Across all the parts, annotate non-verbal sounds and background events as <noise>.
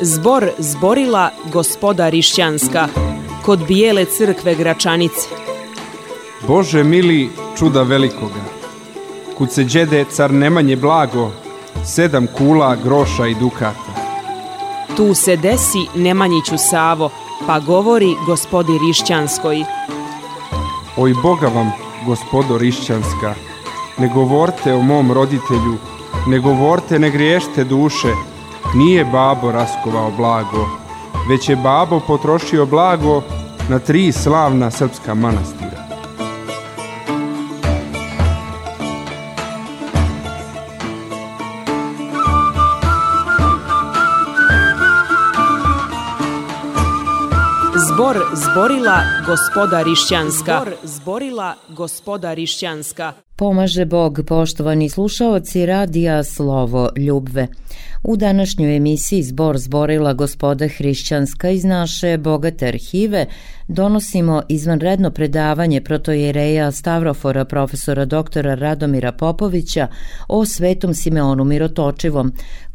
Zbor zborila gospoda Rišćanska kod bijele crkve Gračanice. Bože mili čuda velikoga, kud se đede car Nemanje blago, sedam kula, groša i dukata. Tu se desi Nemanjiću Savo, pa govori gospodi Rišćanskoj. Oj Boga vam, gospodo Rišćanska, ne govorte o mom roditelju, ne govorte, ne griješte duše, nije babo raskovao blago, već je babo potrošio blago na tri slavna srpska manastira. Zborila gospoda Rišćanska. Zbor zborila gospoda Rišćanska. Pomaže Bog, poštovani slušaoci radija Slovo Ljubve. U današnjoj emisiji Zbor zborila gospoda Hrišćanska iz naše bogate arhive donosimo izvanredno predavanje protojereja Stavrofora profesora doktora Radomira Popovića o Svetom Simeonu Mirotočivom,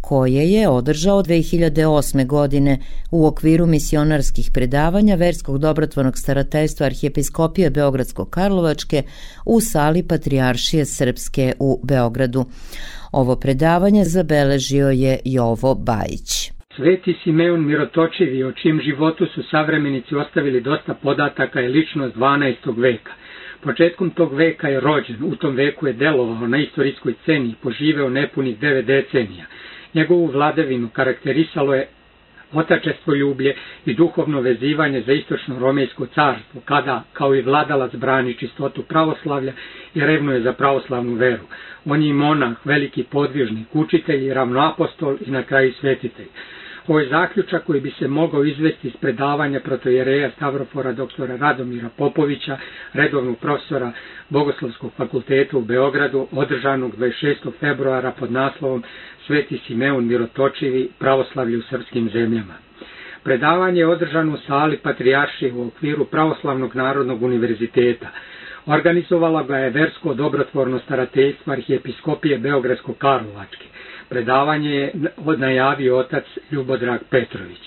koje je održao 2008. godine u okviru misionarskih predavanja Verskog dobrotvornog starateljstva Arhijepiskopije Beogradsko-Karlovačke u sali Patrijaršije Srpske u Beogradu. Ovo predavanje zabeležio je Jovo Bajić. Sveti Simeon Mirotočivi, o čijem životu su savremenici ostavili dosta podataka, je ličnost 12. veka. Početkom tog veka je rođen, u tom veku je delovao na istorijskoj sceni i poživeo nepunih devet decenija. Njegovu vladavinu karakterisalo je otačestvo ljublje i duhovno vezivanje za istočno romejsko carstvo, kada, kao i vladalac, brani čistotu pravoslavlja i revnuje za pravoslavnu veru. On je monah, veliki podvižnik, učitelj, ravnoapostol i na kraju svetitelj. Ovo je zaključak koji bi se mogao izvesti iz predavanja protojereja Stavrofora doktora Radomira Popovića, redovnog profesora Bogoslovskog fakulteta u Beogradu, održanog 26. februara pod naslovom Sveti Simeon Mirotočivi pravoslavlje u srpskim zemljama. Predavanje je održano u sali Patrijaršije u okviru Pravoslavnog narodnog univerziteta. Organizovala ga je Versko dobrotvorno starateljstvo arhijepiskopije Beogradsko-Karlovačke. Predavanje je najavio otac Ljubodrag Petrović.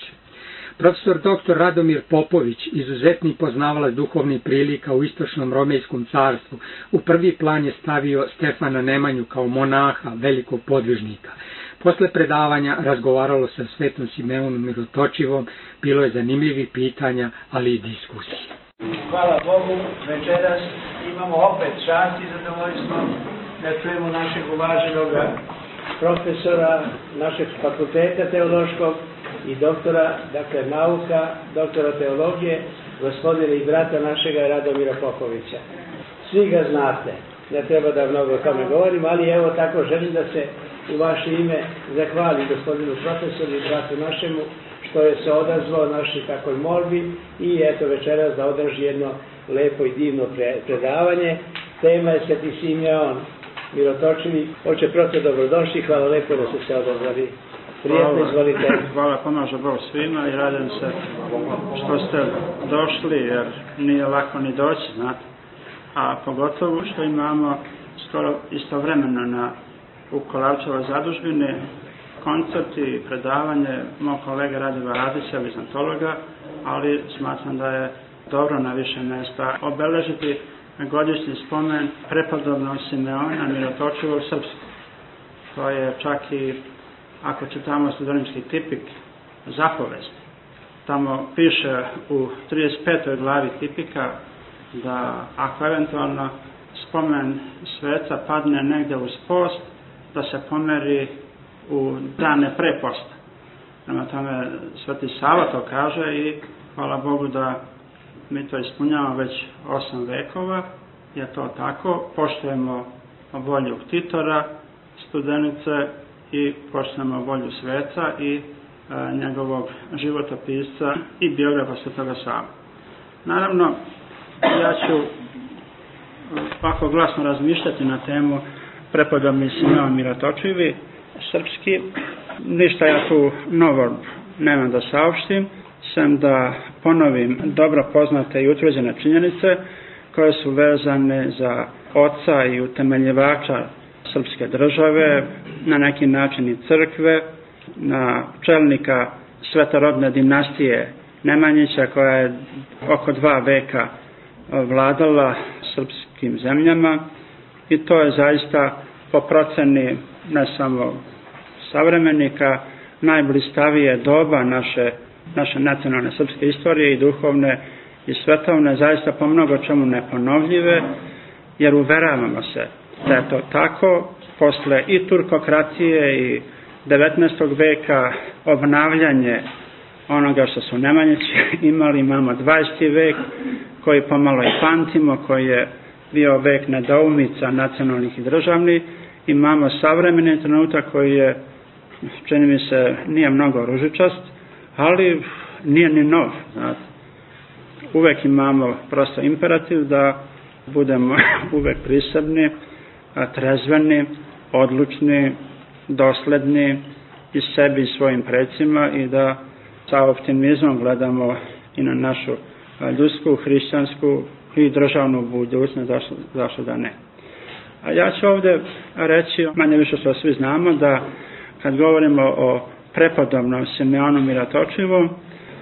Profesor dr. Radomir Popović, izuzetni poznavalac duhovnih prilika u istočnom romejskom carstvu, u prvi plan je stavio Stefana Nemanju kao monaha, velikog podvižnika. Posle predavanja razgovaralo o svetom Simeonu Mirotočivom, bilo je zanimljivi pitanja, ali i diskusije. Hvala Bogu, večeras imamo opet čast i zadovoljstvo da čujemo našeg uvaženog profesora našeg fakulteta teološkog i doktora, dakle, nauka, doktora teologije, gospodina i brata našega Radomira Popovića. Svi ga znate, ne treba da mnogo o tome govorim, ali evo tako želim da se u vaše ime zahvali gospodinu profesoru i bratu našemu što je se odazvao našoj takoj molbi i eto večeras da održi jedno lepo i divno predavanje. Tema je Sveti Simeon, Mirotočivi. Oče prote, dobrodošli, hvala lepo da ste se odazvali. Prijetno, izvolite. <clears throat> Hvala, pomaže Bog svima i radim se što ste došli, jer nije lako ni doći, znate. A pogotovo što imamo skoro istovremeno na, u Kolavčevoj zadužbini koncert i predavanje mog kolega Radiva Radića, vizantologa, ali smatram da je dobro na više mesta obeležiti godišnji spomen prepodobnog Simeona Mirotočivog srpskog. To je čak i, ako čitamo studentski tipik, zapovest. Tamo piše u 35. glavi tipika da ako eventualno spomen sveca padne negde uz post, da se pomeri u dane pre posta. Prema tome, Sveti Sava to kaže i hvala Bogu da mi to ispunjavamo već osam vekova, je to tako, poštujemo volju Titora, studenice i poštujemo volju sveca i e, njegovog životopisca i biografa Svetoga Sava. Naravno, ja ću ovako glasno razmišljati na temu prepodobni Simeon Miratočivi, srpski. Ništa ja tu novo nemam da saopštim, sem da ponovim dobro poznate i utvrđene činjenice koje su vezane za oca i utemeljivača srpske države, na neki način i crkve, na čelnika svetorodne dinastije Nemanjića koja je oko dva veka vladala srpskim zemljama i to je zaista po proceni ne samo savremenika najblistavije doba naše, naše nacionalne srpske istorije i duhovne i svetovne zaista po mnogo čemu neponovljive jer uveravamo se da je to tako posle i turkokratije i 19. veka obnavljanje onoga što su Nemanjići <laughs> imali, imamo 20. vek koji pomalo i pamtimo, koji je bio vek nedoumica nacionalnih i državnih, imamo savremeni trenutak koji je, čini mi se, nije mnogo ružičast, ali nije ni nov. Znate. Uvek imamo prosto imperativ da budemo <laughs> uvek prisebni, trezveni, odlučni, dosledni i sebi i svojim precima i da sa optimizmom gledamo i na našu ljudsku, hrišćansku i državnu budućnost, zašto, zašto da ne. A ja ću ovde reći, manje više što svi znamo, da kad govorimo o prepodobnom Simeonu Miratočivom,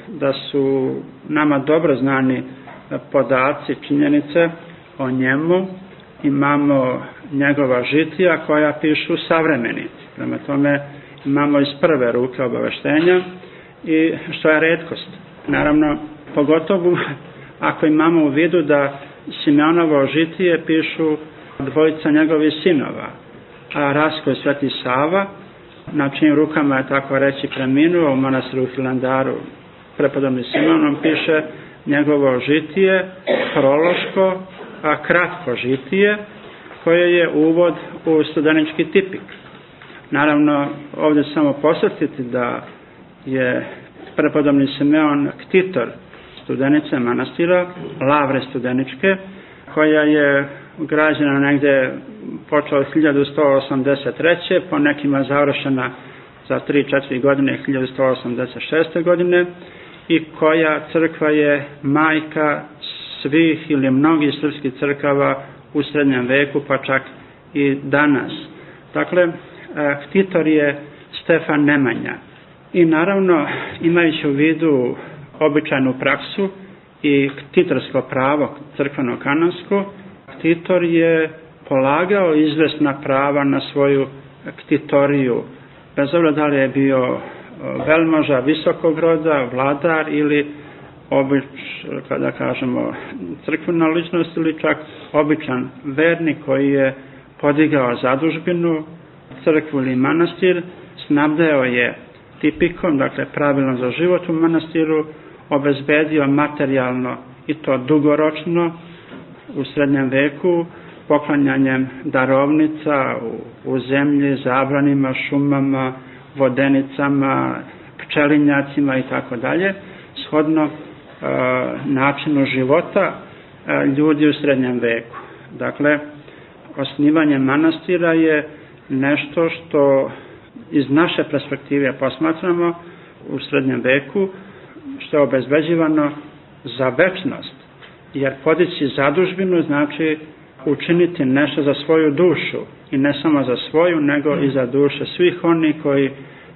da su nama dobro znani podaci, činjenice o njemu, imamo njegova žitija koja pišu savremenici. Prema tome imamo iz prve ruke obaveštenja i što je redkost. Naravno, pogotovo ako imamo u vidu da Simeonovo žitije pišu dvojica njegovih sinova, a Rasko i Sveti Sava, na čim rukama je tako reći preminuo u manastiru Hilandaru, prepodobni Simonom piše njegovo žitije, prološko, a kratko žitije, koje je uvod u studenički tipik. Naravno, ovde samo posjetiti da je prepodobni Simeon ktitor studenice manastira, Lavre studeničke, koja je građena negde počela od 1183. po nekima završena za 3-4 godine 1186. godine i koja crkva je majka svih ili mnogih srpskih crkava u srednjem veku, pa čak i danas. Dakle, ktitor je Stefan Nemanja. I naravno, imajući u vidu običajnu praksu i ktitorsko pravo crkveno kanonsko, ktitor je polagao izvesna prava na svoju ktitoriju, bez obzira da li je bio velmoža visokog roda, vladar ili obič, kada kažemo crkvena ličnost ili čak običan vernik koji je podigao zadužbinu, crkvu ili manastir, snabdeo je tipikom, dakle pravilno za život u manastiru, obezbedio materijalno i to dugoročno u srednjem veku poklanjanjem darovnica u, u zemlji, zabranima, šumama, vodenicama, pčelinjacima i tako dalje, shodno e, načinu života e, ljudi u srednjem veku. Dakle, osnivanje manastira je nešto što iz naše perspektive posmatramo u srednjem veku, što je obezbeđivano za večnost. Jer podići zadužbinu znači učiniti nešto za svoju dušu i ne samo za svoju, nego i za duše svih oni koji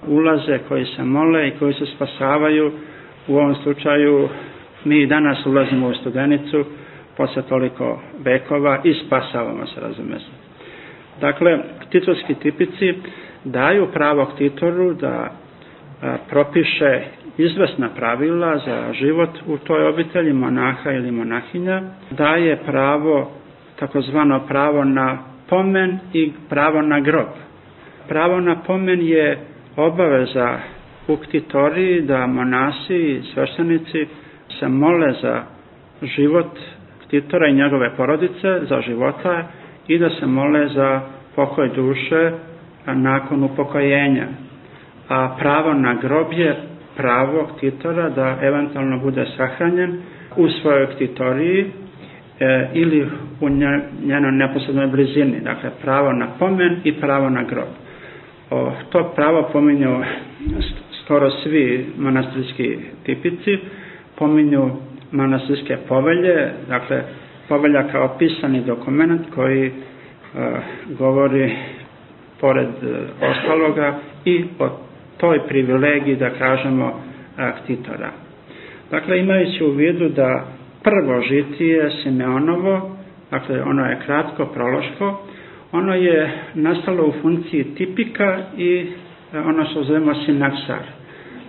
ulaze, koji se mole i koji se spasavaju. U ovom slučaju mi danas ulazimo u studenicu posle toliko vekova i spasavamo se, razume se. Dakle, titovski tipici daju pravo ktitoru da propiše izvesna pravila za život u toj obitelji monaha ili monahinja, daje pravo, takozvano pravo na pomen i pravo na grob. Pravo na pomen je obaveza u ktitoriji da monasi i sveštenici se mole za život ktitora i njegove porodice, za života i da se mole za pokoj duše nakon upokojenja. A pravo na grob je pravo ktitora da eventualno bude sahranjen u svojoj ktitoriji e, ili u njenoj neposrednoj blizini. Dakle, pravo na pomen i pravo na grob. O, to pravo pominju skoro svi manastirski tipici, pominju manastirske povelje, dakle, povelja kao pisani dokument koji e, govori pored e, ostaloga i o toj privilegiji da kažemo ktitora. Dakle, imajući u vidu da prvo žitije Simeonovo, dakle ono je kratko, prološko, ono je nastalo u funkciji tipika i ono što zovemo sinaksar.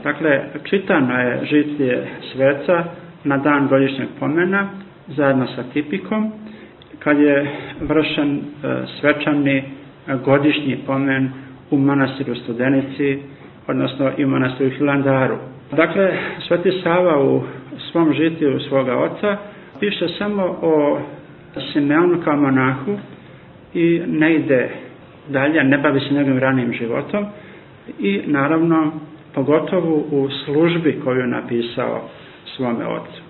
Dakle, čitano je žitije sveca na dan godišnjeg pomena zajedno sa tipikom, kad je vršen e, svečani godišnji pomen u manastiru Studenici, odnosno i u Hilandaru. Dakle, Sveti Sava u svom žitiju svoga oca piše samo o Simeonu kao monahu i ne ide dalje, ne bavi se njegovim ranijim životom i naravno pogotovo u službi koju je napisao svome ocu.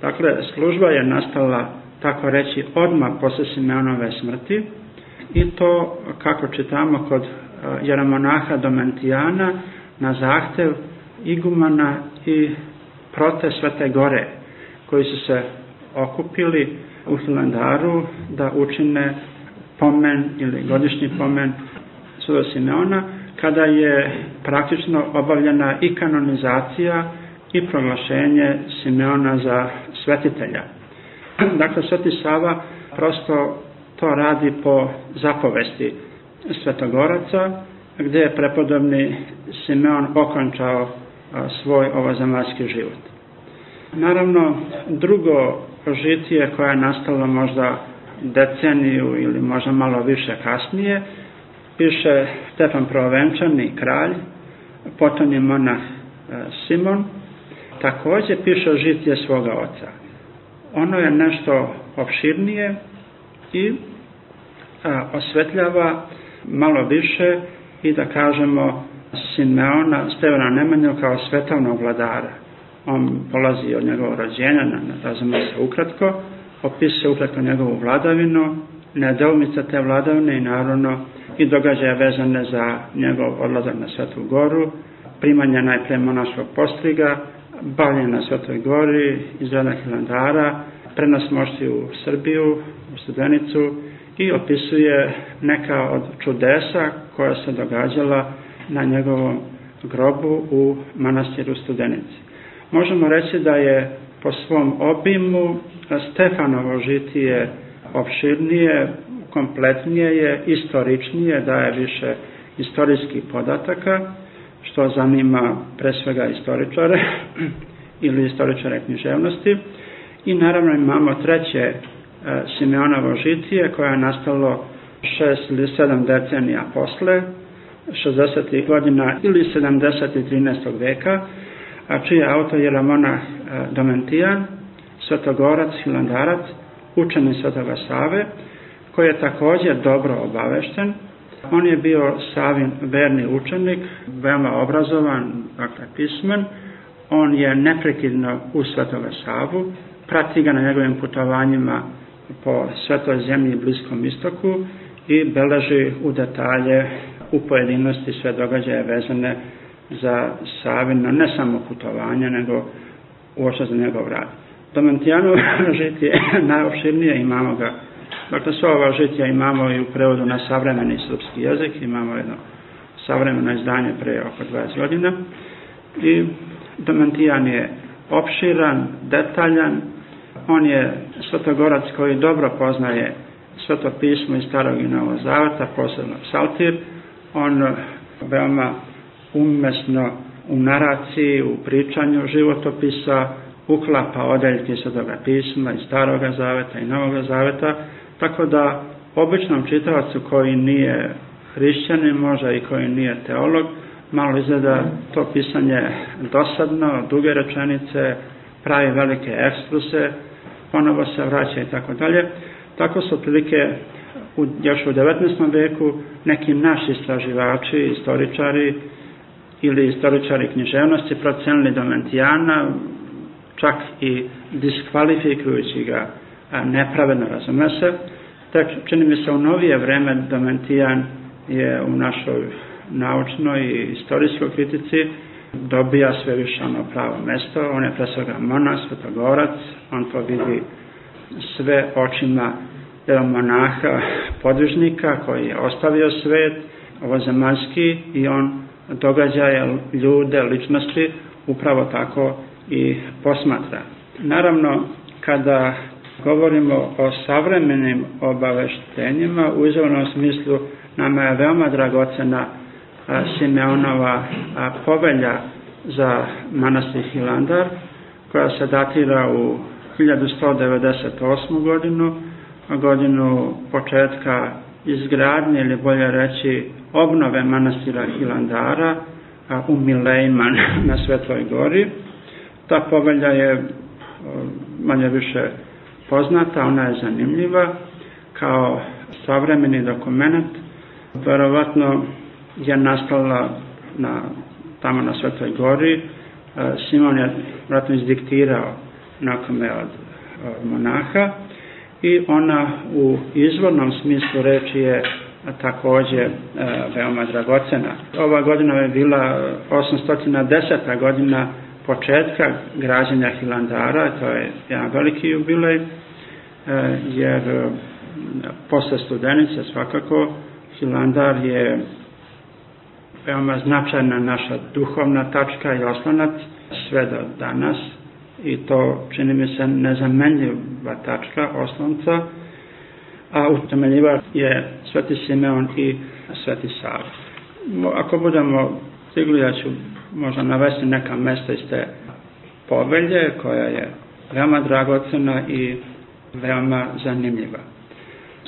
Dakle, služba je nastala, tako reći, odmah posle Simeonove smrti i to, kako čitamo kod jeromonaha Domentijana, na zahtev igumana i prote Svete Gore, koji su se okupili u Hilandaru da učine pomen ili godišnji pomen Suda Simeona, kada je praktično obavljena i kanonizacija i proglašenje Simeona za svetitelja. Dakle, Sveti Sava prosto to radi po zapovesti Svetogoraca, gde je prepodobni Simeon okončao svoj ovozemaljski život. Naravno, drugo žitije koje je nastalo možda deceniju ili možda malo više kasnije, piše Stefan Provenčani, kralj, potom je monah Simon, takođe piše žitije svoga oca. Ono je nešto opširnije i osvetljava malo više i da kažemo Simeona Stevana Nemanju kao svetovnog vladara. On polazi od njegovog rođenja, razume se ukratko, opisuje ukratko njegovu vladavinu, nedoumica te vladavine i naravno i događaja vezane za njegov odlazak na Svetu goru, primanje najpre monaškog postriga, bavljenje na Svetoj gori, izrada Hilandara, prenos mošti u Srbiju, u Studenicu i opisuje neka od čudesa koja se događala na njegovom grobu u manastiru Studenici. Možemo reći da je po svom obimu Stefanovo žitije opširnije, kompletnije je, istoričnije, daje više istorijskih podataka, što zanima pre svega istoričare <clears throat> ili istoričare književnosti. I naravno imamo treće e, Simeonovo žitije koje je nastalo šest ili sedam decenija posle, 60. godina ili 70. 13. veka, a čiji autor je Ramona e, Domentijan, svetogorac, hilandarac, učenik Svetoga Save, koji je također dobro obavešten. On je bio Savin verni učenik, veoma obrazovan, dakle pismen. On je neprekidno u Svetoga Savu, prati ga na njegovim putovanjima po svetoj zemlji i Bliskom istoku i beleži u detalje u pojedinosti sve događaje vezane za Savino, ne samo putovanja, nego uošte za njegov rad. Domentijanovo <laughs> žitije najopširnije imamo ga Dakle, sva ova žitija imamo i u prevodu na savremeni srpski jezik, imamo jedno savremeno izdanje pre oko 20 godina i Domentijan je opširan, detaljan, on je svetogorac koji dobro poznaje sveto pismo iz starog i novog zavata, posebno psaltir, on veoma umesno u naraciji, u pričanju životopisa uklapa odeljke svetoga pisma iz staroga zaveta i novog zaveta, tako da običnom čitavacu koji nije hrišćanin možda i koji nije teolog, malo izgleda to pisanje dosadno, duge rečenice, pravi velike ekstruse, ponovo se vraća i tako dalje. Tako su otprilike u, još u 19. veku neki naši istraživači, istoričari ili istoričari književnosti procenili Domentijana, čak i diskvalifikujući ga nepravedno razume se. Tek čini mi se u novije vreme Domentijan je u našoj naučnoj i istorijskoj kritici dobija sve više ono pravo mesto. On je pre svega monas, svetogorac, on to vidi sve očima monaha, podvižnika koji je ostavio svet, ovozemaljski i on događaje ljude, ličnosti upravo tako i posmatra. Naravno, kada govorimo o savremenim obaveštenjima, u izvornom smislu nama je veoma dragocena Simeonova povelja za manastir Hilandar, koja se datira u 1198. godinu, godinu početka izgradnje ili bolje reći obnove manastira Hilandara u Milejma <laughs> na Svetloj gori. Ta povelja je manje više poznata, ona je zanimljiva kao savremeni dokument. Verovatno je nastala na, tamo na Svetoj gori. Simon je vratno izdiktirao nakome od, od monaha i ona u izvornom smislu reči je takođe e, veoma dragocena. Ova godina je bila 810. godina početka građenja Hilandara, to je jedan veliki jubilej, e, jer e, posle Studenice svakako Hilandar je veoma značajna naša duhovna tačka i oslonac sve do danas i to čini mi se nezamenljiva tačka oslonca, a utemeljivač je Sveti Simeon i Sveti Sava. Ako budemo stigli, ja ću možda navesti neka mesta iz te povelje koja je veoma dragocena i veoma zanimljiva.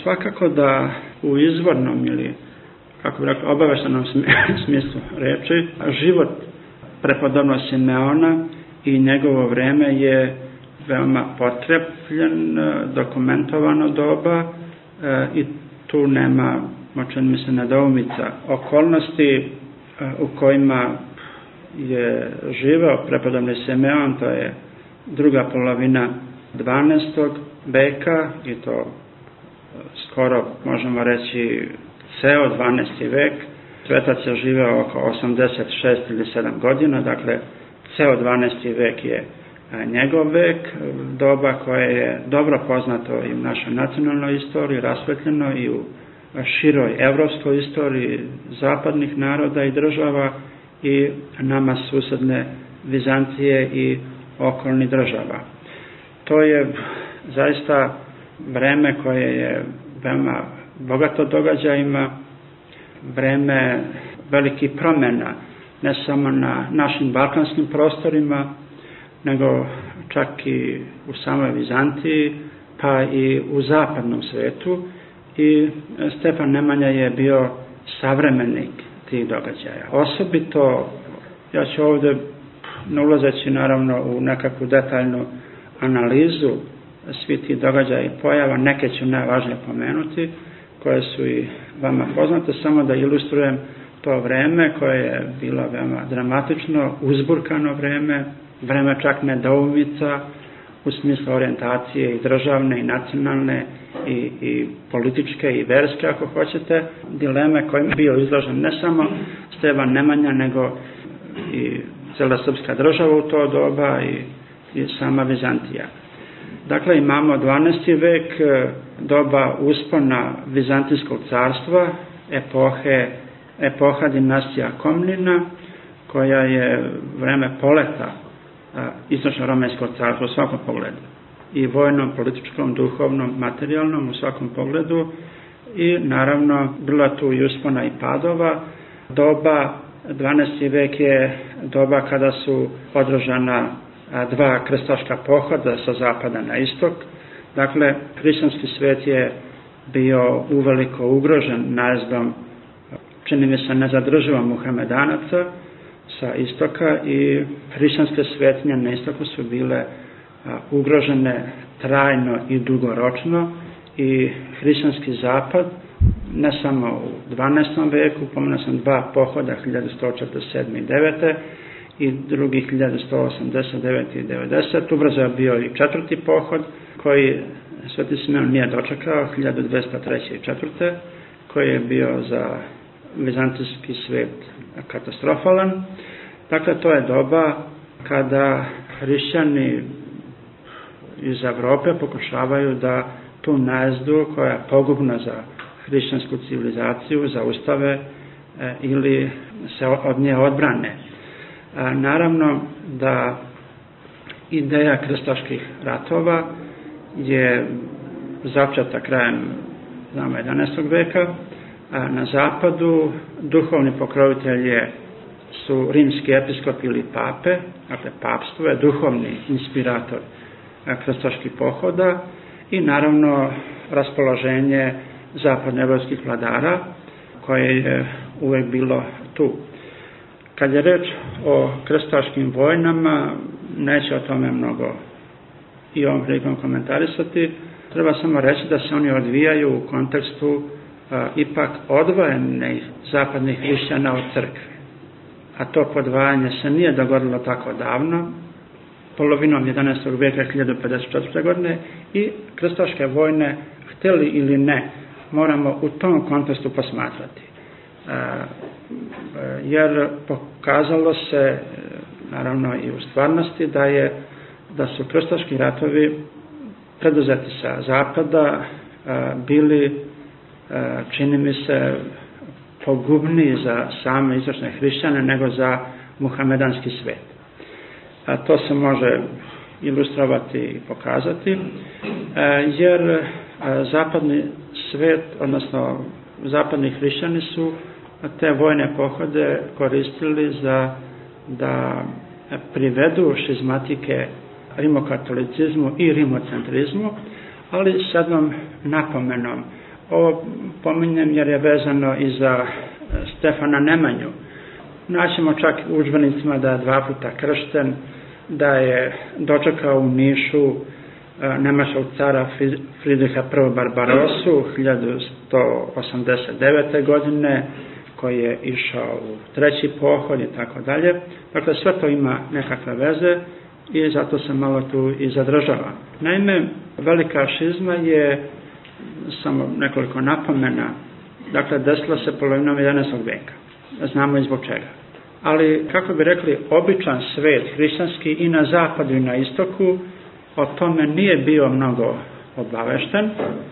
Svakako da u izvornom ili kako bi rekao, obaveštenom <laughs> smislu reči, život prepodobno Simeona i njegovo vreme je veoma potrepljen, dokumentovano doba e, i tu nema, moćen mi se nedoumica, okolnosti e, u kojima je živeo prepodobni Simeon, to je druga polovina 12. veka i to skoro možemo reći ceo 12. vek. Svetac je živeo oko 86 ili 7 godina, dakle ceo 12. vek je njegov vek, doba koje je dobro poznato i u našoj nacionalnoj istoriji, rasvetljeno i u široj evropskoj istoriji zapadnih naroda i država i nama susedne Vizantije i okolni država. To je zaista vreme koje je veoma bogato događajima, vreme velikih promena, ne samo na našim balkanskim prostorima, nego čak i u samoj Vizantiji, pa i u zapadnom svetu i Stefan Nemanja je bio savremenik tih događaja. Osobito, ja ću ovde, ne ulazeći naravno u nekakvu detaljnu analizu svi ti događaja i pojava, neke ću najvažnije pomenuti, koje su i vama poznate, samo da ilustrujem to vreme koje je bilo veoma dramatično, uzburkano vreme, vreme čak nedoumica u smislu orijentacije i državne i nacionalne i, i političke i verske ako hoćete, dileme kojim je bio izložen ne samo Stevan Nemanja nego i cela srpska država u to doba i, i sama Vizantija. Dakle, imamo 12. vek, doba uspona Vizantijskog carstva, epohe, epoha dinastija Komnina, koja je vreme poleta istočno-romanskog carstva u svakom pogledu. I vojnom, političkom, duhovnom, materijalnom u svakom pogledu. I naravno, bila tu i uspona i padova. Doba 12. vek je doba kada su održana dva krstaška pohoda sa zapada na istok. Dakle, hrišćanski svet je bio uveliko ugrožen najezdom, čini mi se, nezadrživom Muhamedanaca sa istoka i hrišćanske svetinje na istoku su bile ugrožene trajno i dugoročno i hrišćanski zapad ne samo u 12. veku, pomenuo sam dva pohoda 1147. i 9 i drugi 1189. i 90. Ubrzo je bio i četvrti pohod koji Sveti Simeon nije dočekao 1203. i 4. koji je bio za vizantijski svet katastrofalan. Dakle, to je doba kada hrišćani iz Evrope pokušavaju da tu najezdu koja je pogubna za hrišćansku civilizaciju zaustave e, ili se od nje odbrane. Naravno da ideja krstaških ratova je začeta krajem znamo, 11. veka. Na zapadu duhovni pokrovitelj je su rimski episkop ili pape, dakle papstvo je duhovni inspirator krstaških pohoda i naravno raspoloženje zapadnoevropskih vladara koje je uvek bilo tu. Kad je reč o krstaškim vojnama, neće o tome mnogo i ovom prilikom komentarisati, treba samo reći da se oni odvijaju u kontekstu ipak odvojenih zapadnih hrišćana od crkve. A to podvajanje se nije dogodilo tako davno, polovinom 11. veka 1054. godine i krstaške vojne, hteli ili ne, moramo u tom kontekstu posmatrati. E, jer pokazalo se, naravno i u stvarnosti, da je da su krstaški ratovi preduzeti sa zapada bili, čini mi se, pogubniji za same istočne hrišćane nego za muhamedanski svet. A to se može ilustrovati i pokazati, jer zapadni svet, odnosno zapadni hrišćani su te vojne pohode koristili za da privedu šizmatike rimokatolicizmu i rimocentrizmu, ali sad vam napomenom. Ovo pominjem jer je vezano i za Stefana Nemanju. Naćemo čak u užbenicima da je dva puta kršten, da je dočekao u Nišu Nemaškog cara Fridriha I. Barbarosu 1189. godine, koji je išao u treći pohod i tako dalje. Dakle, sve to ima nekakve veze i zato se malo tu i zadržava. Naime, velika šizma je samo nekoliko napomena, dakle desila se polovinom 11. veka. Znamo i zbog čega. Ali, kako bi rekli, običan svet, hrišćanski i na zapadu i na istoku, o tome nije bio mnogo obavešten,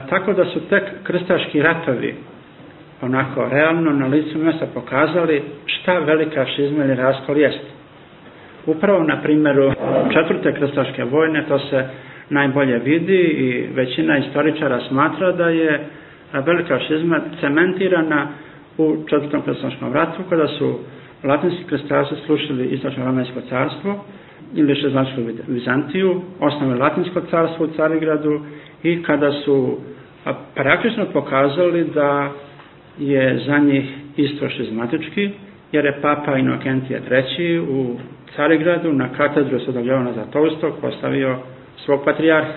tako da su tek krstaški ratovi onako realno na licu mesta pokazali šta velika šizma ili raskol jeste. Upravo na primjeru četvrte krstaške vojne to se najbolje vidi i većina istoričara smatra da je velika šizma cementirana u četvrtom krstaškom ratu kada su latinski krstavci slušili istočno romansko carstvo ili šezlansku Vizantiju, osnovili latinsko carstvo u Carigradu i kada su praktično pokazali da je za njih isto šizmatički, jer je papa Inokentije III u Carigradu na katedru Svetog Jovana Zatovstog postavio svog patrijarha.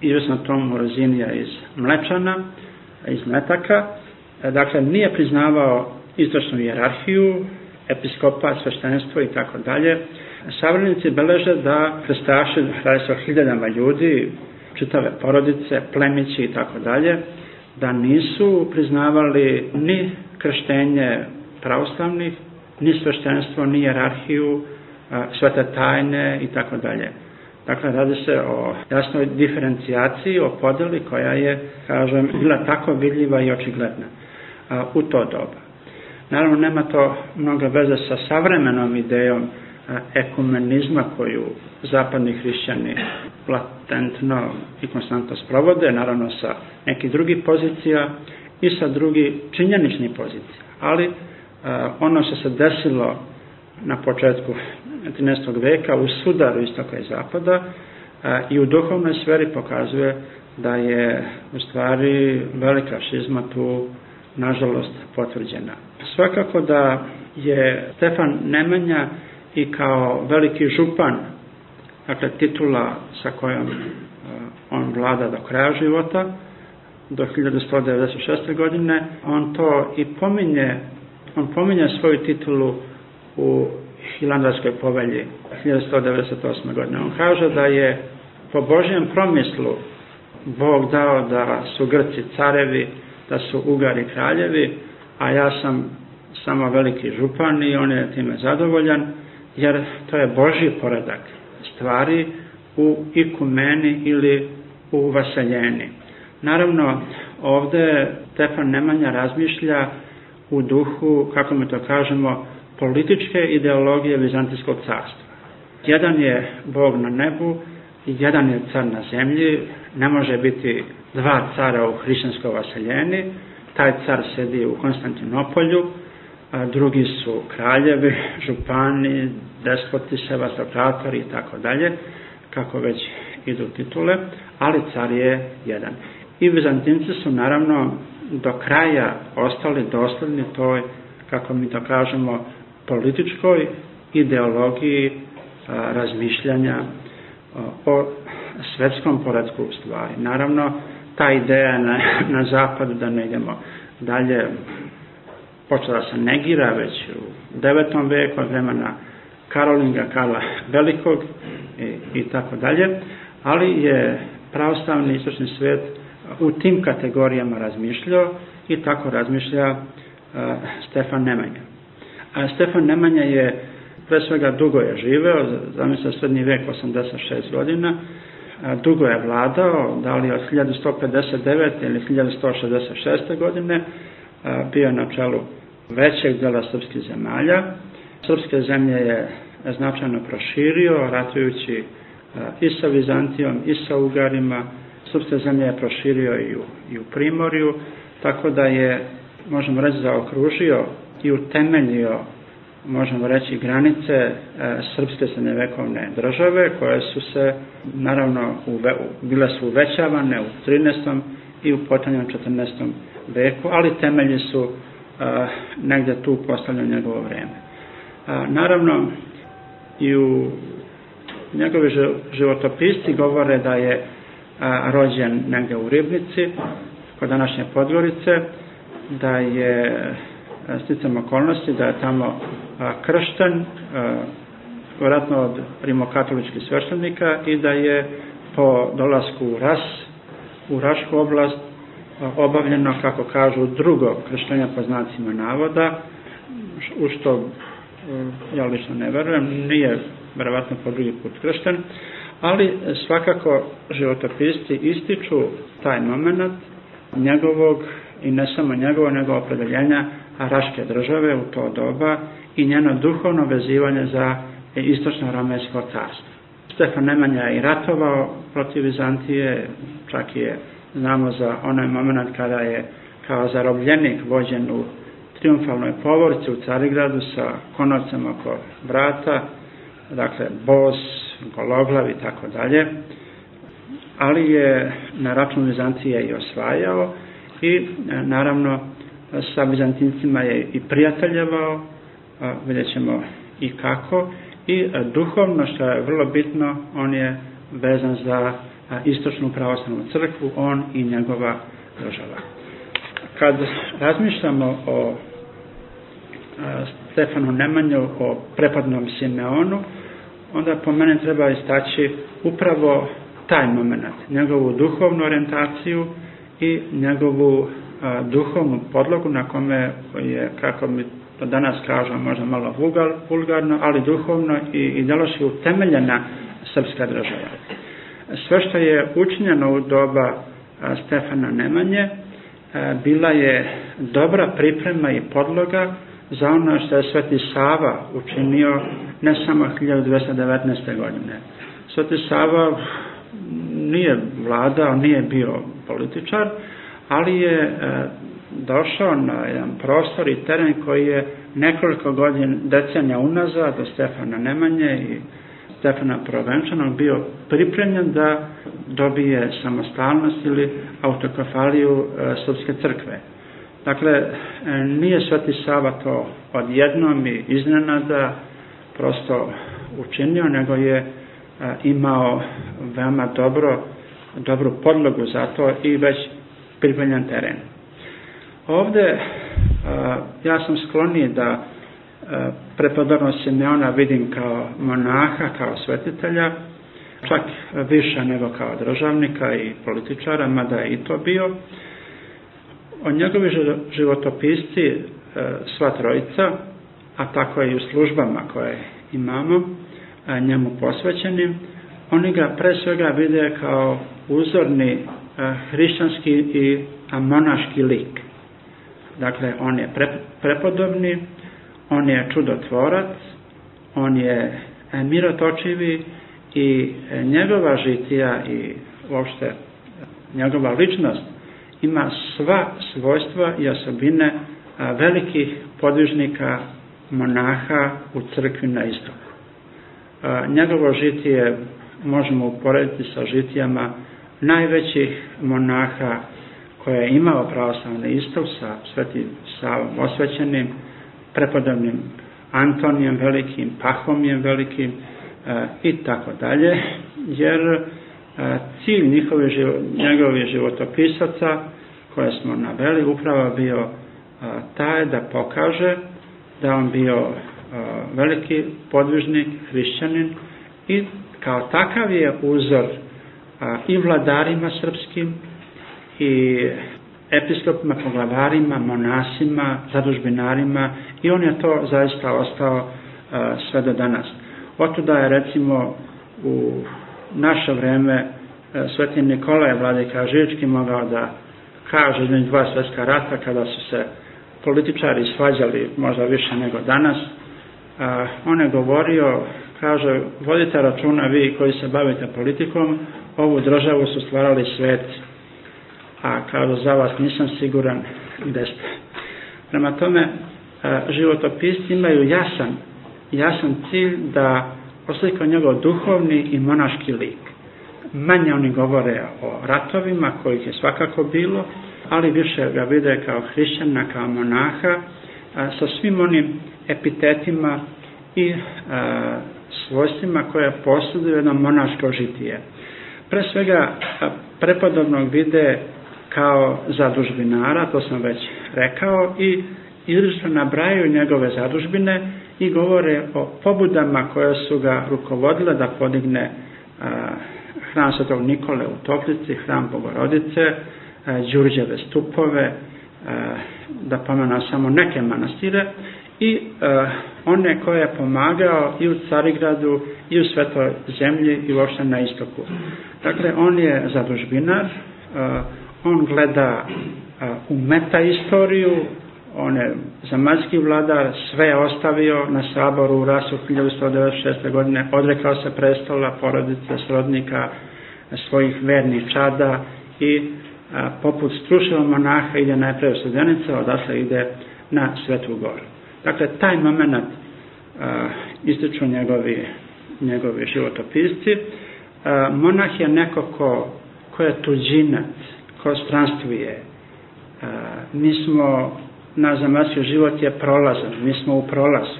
Izvesno Tom Rozinija iz Mlečana, iz Metaka. Dakle, nije priznavao istočnu jerarhiju, episkopa, sveštenstvo i tako dalje. Savremenici beleže da krstaši, radi se o hiljadama ljudi, čitave porodice, plemići i tako dalje, da nisu priznavali ni krštenje pravoslavnih, ni sveštenstvo, ni jerarhiju, svete tajne i tako dalje. Dakle, radi se o jasnoj diferencijaciji, o podeli koja je, kažem, bila tako vidljiva i očigledna a, u to doba. Naravno, nema to mnogo veze sa savremenom idejom ekumenizma koju zapadni hrišćani latentno i konstantno sprovode, naravno sa nekih drugih pozicija i sa drugih činjeničnih pozicija. Ali ono što se desilo na početku 13. veka u sudaru istoka i zapada a, i u duhovnoj sferi pokazuje da je u stvari velika šizma tu nažalost potvrđena. Svakako da je Stefan Nemanja i kao veliki župan, dakle titula sa kojom on vlada do kraja života, do 1196. godine, on to i pominje, on pominje svoju titulu u Hilandarskoj povelji 1198. godine. On kaže da je po Božjem promislu Bog dao da su Grci carevi, da su Ugari kraljevi, a ja sam samo veliki župan i on je time zadovoljan, jer to je Božji poredak stvari u ikumeni ili u vaseljeni. Naravno, ovde Stefan Nemanja razmišlja u duhu, kako mi to kažemo, političke ideologije Vizantijskog carstva. Jedan je Bog na nebu, jedan je car na zemlji, ne može biti dva cara u hrišćanskoj vaseljeni, taj car sedi u Konstantinopolju, a drugi su kraljevi, župani, despoti, sevastokratori i tako dalje, kako već idu titule, ali car je jedan. I Vizantinci su naravno do kraja ostali dosledni toj, kako mi to kažemo, političkoj ideologiji razmišljanja o svetskom poredku stvari. Naravno, ta ideja na, <laughs> na zapadu da ne idemo dalje počela se negira već u 9. veku od vremena Karolinga, Karla Velikog i, i tako dalje, ali je pravoslavni istočni svet u tim kategorijama razmišljao i tako razmišlja uh, Stefan Nemanja. A Stefan Nemanja je pre svega dugo je živeo, zamislio srednji vek 86 godina, dugo je vladao, da li od 1159. ili 1166. godine, bio na čelu većeg dela srpskih zemalja. Srpske zemlje je značajno proširio, ratujući i sa Vizantijom, i sa Ugarima. Srpske zemlje je proširio i u, i u Primorju, tako da je, možemo reći, zaokružio i utemeljio možemo reći, granice e, srpske srednjevekovne države, koje su se, naravno, uve, bile su uvećavane u 13. i u potanjem 14. veku, ali temelji su e, negde tu postavljaju njegovo vreme. E, naravno, i u njegovi životopisti govore da je a, rođen negde u Ribnici, kod današnje Podgorice, da je sticam okolnosti da je tamo kršten, vratno od rimokatoličkih sveštenika i da je po dolasku u Ras, u Rašku oblast, obavljeno, kako kažu, drugo krštenja po znacima navoda, u što ja lično ne verujem, nije verovatno po drugi put kršten, ali svakako životopisti ističu taj moment njegovog i ne samo njegovo, nego opredeljenja Raške države u to doba i njeno duhovno vezivanje za istočno ramejsko carstvo. Stefan Nemanja je i ratovao protiv Vizantije, čak je, znamo za onaj moment kada je kao zarobljenik vođen u triumfalnoj povorci u Carigradu sa konocem oko vrata, dakle bos, gologlav i tako dalje, ali je na račun Vizantije i osvajao i naravno sa Bizantincima je i prijateljevao, vidjet ćemo i kako, i duhovno, što je vrlo bitno, on je vezan za istočnu pravoslavnu crkvu, on i njegova država. Kad razmišljamo o Stefanu Nemanju, o prepadnom Simeonu, onda po mene treba istaći upravo taj moment, njegovu duhovnu orientaciju i njegovu duhovnu podlogu na kome je, kako mi to danas kažemo, možda malo vulgar, vulgarno, ali duhovno i ideološki utemeljena srpska država. Sve što je učinjeno u doba Stefana Nemanje bila je dobra priprema i podloga za ono što je Sveti Sava učinio ne samo 1219. godine. Sveti Sava nije vladao, nije bio političar, ali je e, došao na jedan prostor i teren koji je nekoliko godina, decenija unazad do Stefana Nemanje i Stefana Provenčanog bio pripremljen da dobije samostalnost ili autokefaliju e, Srpske crkve. Dakle, e, nije Sveti Sava to odjednom i iznenada prosto učinio, nego je e, imao veoma dobro, dobru podlogu za to i već pripremljen teren. Ovde ja sam skloniji da prepodobno Simeona vidim kao monaha, kao svetitelja, čak više nego kao državnika i političara, mada je i to bio. O njegovi životopisci sva trojica, a tako i u službama koje imamo, njemu posvećenim, oni ga pre svega vide kao uzorni hrišćanski i monaški lik. Dakle, on je pre, prepodobni, on je čudotvorac, on je mirotočivi i njegova žitija i uopšte njegova ličnost ima sva svojstva i osobine velikih podvižnika monaha u crkvi na istoku. Njegovo žitije možemo uporediti sa žitijama najvećih monaha koje je imao pravoslavni istok sa svetim Savom osvećenim, prepodobnim Antonijem velikim, Pahomijem velikim e, i tako dalje, jer e, cilj njihove, njegovih životopisaca koje smo naveli upravo bio e, taj da pokaže da on bio veliki podvižnik, hrišćanin i kao takav je uzor i vladarima srpskim i episkopima, poglavarima, monasima, zadužbinarima i on je to zaista ostao sve do danas. Otuda je recimo u naše vreme Sveti Nikolaj Vladika Žički mogao da kaže između dva svetska rata kada su se političari svađali možda više nego danas. On je govorio, kaže, vodite računa vi koji se bavite politikom, ovu državu su stvarali sveti a kao za vas nisam siguran gde ste. Prema tome, životopisci imaju jasan, jasan cilj da oslikaju njegov duhovni i monaški lik. Manje oni govore o ratovima, kojih je svakako bilo, ali više ga vide kao hrišćana, kao monaha, sa svim onim epitetima i svojstvima koje posjeduju jedno monaško žitije. Pre svega, prepodobnog vide kao zadužbinara, to sam već rekao, i izrično nabrajaju njegove zadužbine i govore o pobudama koje su ga rukovodile da podigne a, hram Svetog Nikole u Toplici, hram Bogorodice, Đurđeve stupove, da pomena samo neke manastire i one koje je pomagao i u Carigradu i u Svetoj zemlji i uopšte na istoku. Dakle, on je zadužbinar, a, on gleda u meta istoriju, on je zemaljski vladar, sve je ostavio na saboru u rasu 1196. godine, odrekao se prestola, porodice, srodnika, svojih vernih čada i a, poput struševa monaha ide najpre u Sredenice, odatle ide na Svetu goru. Dakle, taj moment a, ističu njegovi, njegovi životopisci. A, monah je neko ko, ko je tuđinac, ko stranstuje. Mi smo, na zemaljski život je prolazan, mi smo u prolazu.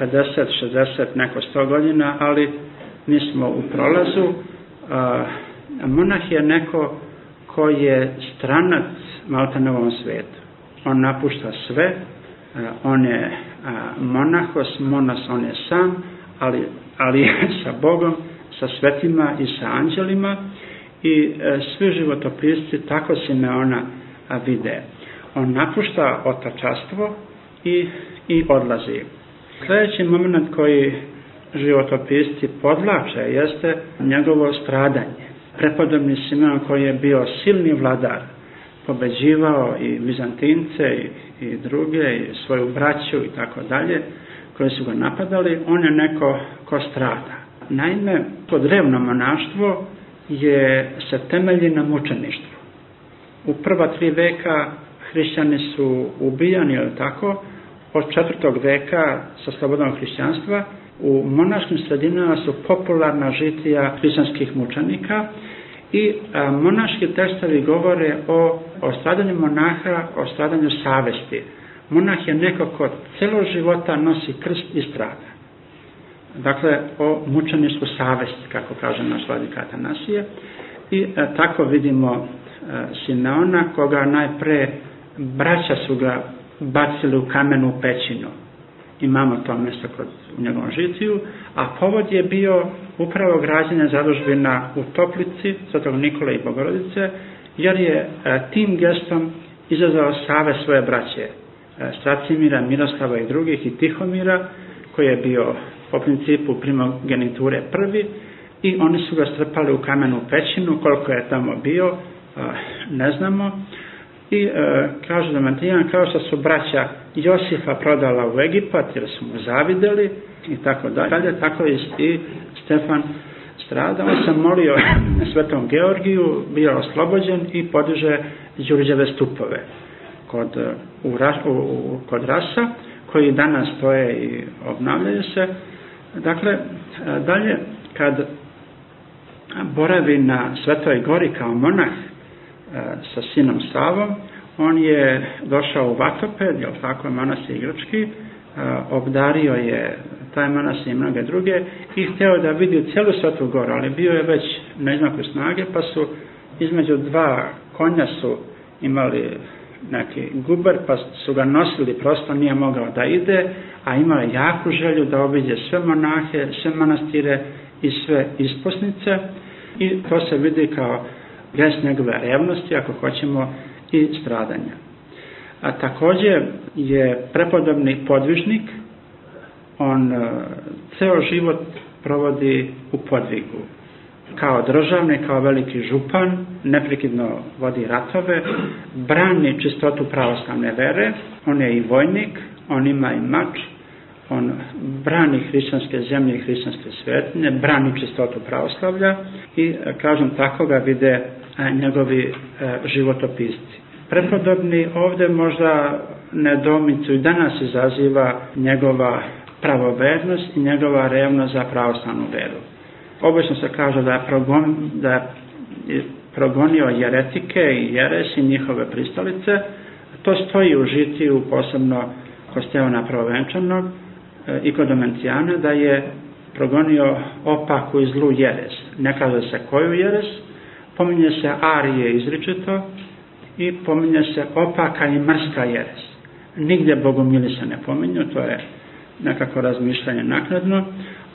50, 60, neko 100 godina, ali mi smo u prolazu. A, monah je neko ko je stranac malta na ovom svetu. On napušta sve, on je monahos, monas, on je sam, ali, ali <laughs> sa Bogom, sa svetima i sa anđelima i e, svi životopisci tako Simeona vide. On napušta otačastvo i, i odlazi. Sljedeći moment koji životopisci podlače jeste njegovo stradanje. Prepodobni Simeon koji je bio silni vladar, pobeđivao i Vizantince i, i druge, i svoju braću i tako dalje, koji su ga napadali, on je neko ko strada. Naime, to drevno monaštvo je, se temelji na mučeništvu. U prva tri veka hrišćani su ubijani, ali tako, od četvrtog veka sa slobodnog hrišćanstva u monaškim sredinama su popularna žitija hrišćanskih mučenika i a, monaški tekstovi govore o, o stradanju monaha, o stradanju savesti. Monah je neko ko celo života nosi krst i strada dakle o mučeništvu savesti, kako kaže naš vladika Atanasije. I e, tako vidimo e, Simeona, koga najpre braća su ga bacili u kamenu pećinu. Imamo to mesto kod, u njegovom žitiju, a povod je bio upravo građenje zadužbina u Toplici, Svetog Nikola i Bogorodice, jer je e, tim gestom izazvao save svoje braće, e, Stracimira, Miroslava i drugih i Tihomira, koji je bio po principu primogeniture prvi i oni su ga strpali u kamenu pećinu, koliko je tamo bio, ne znamo. I e, kaže da Matijan, kao što su braća Josifa prodala u Egipat jer su mu zavideli i tako dalje. Tako je i Stefan strada. On se molio svetom Georgiju, bio oslobođen i podiže Đurđeve stupove kod, u, u, kod Rasa, koji danas stoje i obnavljaju se. Dakle, dalje, kad boravi na Svetoj gori kao monah e, sa sinom Savom, on je došao u Vatoped, jel tako manas igrački, obdario je taj manas i mnoge druge i hteo da vidi celu Svetu goru, ali bio je već na znaku snage, pa su između dva konja su imali neki guber, pa su ga nosili, prosto nije mogao da ide, a imao je jaku želju da obiđe sve monahe, sve manastire i sve isposnice i to se vidi kao gest njegove revnosti, ako hoćemo, i stradanja. A takođe je prepodobni podvižnik, on uh, ceo život provodi u podvigu. Kao državnik, kao veliki župan, neprekidno vodi ratove, brani čistotu pravoslavne vere, on je i vojnik, on ima i mač, on brani hrišćanske zemlje i hrišćanske svetinje, brani čistotu pravoslavlja i, e, kažem, tako ga vide e, njegovi e, životopisci. Prepodobni ovde možda nedomicu i danas izaziva njegova pravovernost i njegova revnost za pravoslavnu veru. Obično se kaže da je, progon, da je progonio jeretike i jeresi njihove pristalice. To stoji u žitiju posebno kod Stevana Pravovenčanog, i kod Domencijana da je progonio opaku i zlu jeres. Ne kaže se koju jeres, pominje se arije izričito i pominje se opaka i mrska jeres. Nigde bogomili se ne pominju, to je nekako razmišljanje naknadno,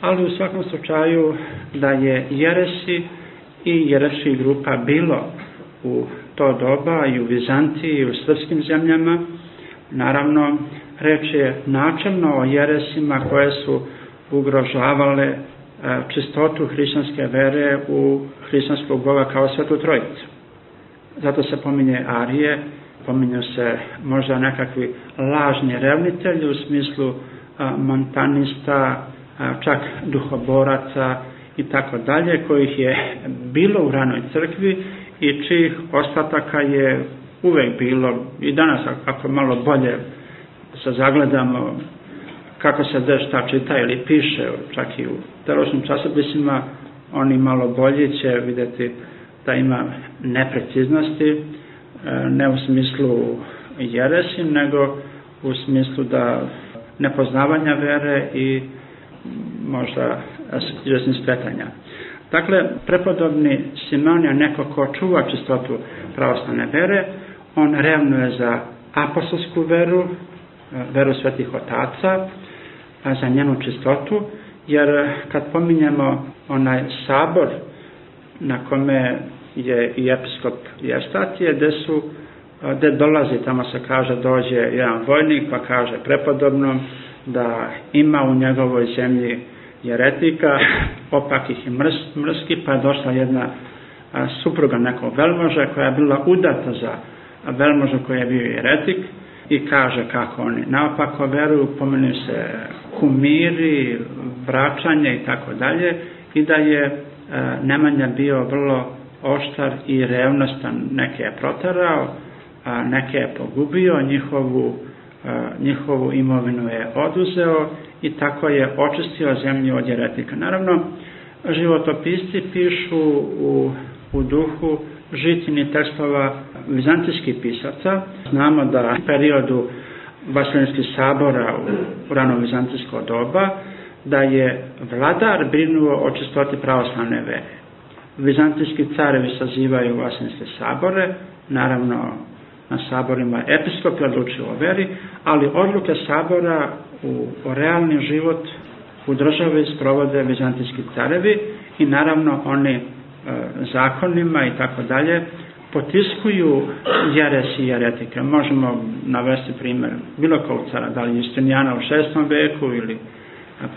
ali u svakom slučaju da je jeresi i jeresi grupa bilo u to doba i u Vizantiji i u srpskim zemljama, naravno reč je načelno o jeresima koje su ugrožavale e, čistotu hrišćanske vere u hrišćanskog Boga kao svetu trojicu. Zato se pominje Arije, pominju se možda nekakvi lažni revnitelji u smislu montanista, čak duhoboraca i tako dalje, kojih je bilo u ranoj crkvi i čijih ostataka je uvek bilo i danas ako malo bolje se zagledamo kako se gde šta čita ili piše, čak i u teološnim časopisima, oni malo bolje će videti da ima nepreciznosti, e, ne u smislu jeresi, nego u smislu da nepoznavanja vere i možda izvesnih skretanja. Dakle, prepodobni Simeon je neko ko čuva čistotu pravoslavne vere, on revnuje za apostolsku veru, veru svetih otaca, za njenu čistotu, jer kad pominjemo onaj sabor na kome je i episkop Jestatije, gde su gde dolazi, tamo se kaže, dođe jedan vojnik pa kaže prepodobnom da ima u njegovoj zemlji jeretika, opakih i mrs, mrski, pa je došla jedna supruga nekog velmoža koja je bila udata za velmoža koji je bio jeretik i kaže kako oni naopako veruju, pomenu se kumiri, vraćanje i tako dalje i da je e, Nemanja bio vrlo oštar i revnostan, neke je protarao, a neke je pogubio, njihovu, a, njihovu imovinu je oduzeo i tako je očistio zemlju od jeretika. Naravno, životopisci pišu u, u duhu žitini tekstova vizantijskih pisaca. Znamo da u periodu Vasiljanskih sabora u rano vizantijsko doba da je vladar brinuo o čistoti pravoslavne vere. Vizantijski carevi sazivaju vasiljanske sabore, naravno na saborima episkopi odlučuju o veri, ali odluke sabora u, o realni život u državi sprovode vizantijski carevi i naravno oni E, zakonima i tako dalje, potiskuju jeres i jeretike. Možemo navesti primer bilo kog cara, da li Justinijana u šestom veku ili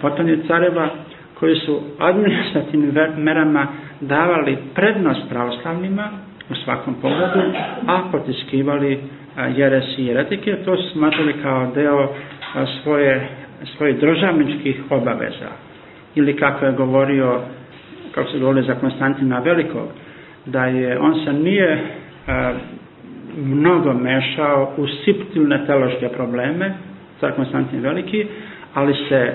potonje careva, koji su administrativnim merama davali prednost pravoslavnima u svakom pogledu, a potiskivali jeresi i eretike, to su smatrali kao deo svoje, svoje državničkih obaveza. Ili kako je govorio, kako se govorio za Konstantina Velikog, da je, on se nije a, mnogo mešao u siptilne teološke probleme, car Konstantin Veliki, ali se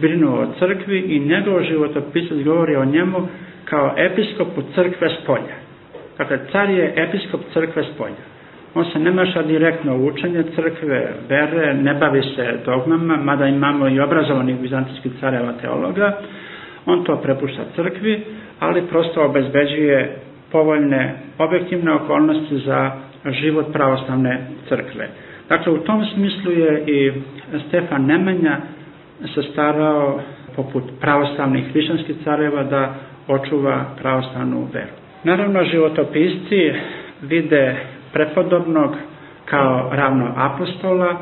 brinuo o crkvi i njegov životopisac govori o njemu kao episkopu crkve spolja. Dakle, car je episkop crkve spolja. On se ne meša direktno u učenje crkve, bere, ne bavi se dogmama, mada imamo i obrazovanih bizantijskih careva teologa. On to prepušta crkvi, ali prosto obezbeđuje povoljne objektivne okolnosti za život pravoslavne crkve. Dakle, u tom smislu je i Stefan Nemanja se starao poput pravoslavnih hrišćanskih careva da očuva pravoslavnu veru. Naravno, životopisci vide prepodobnog kao ravno apostola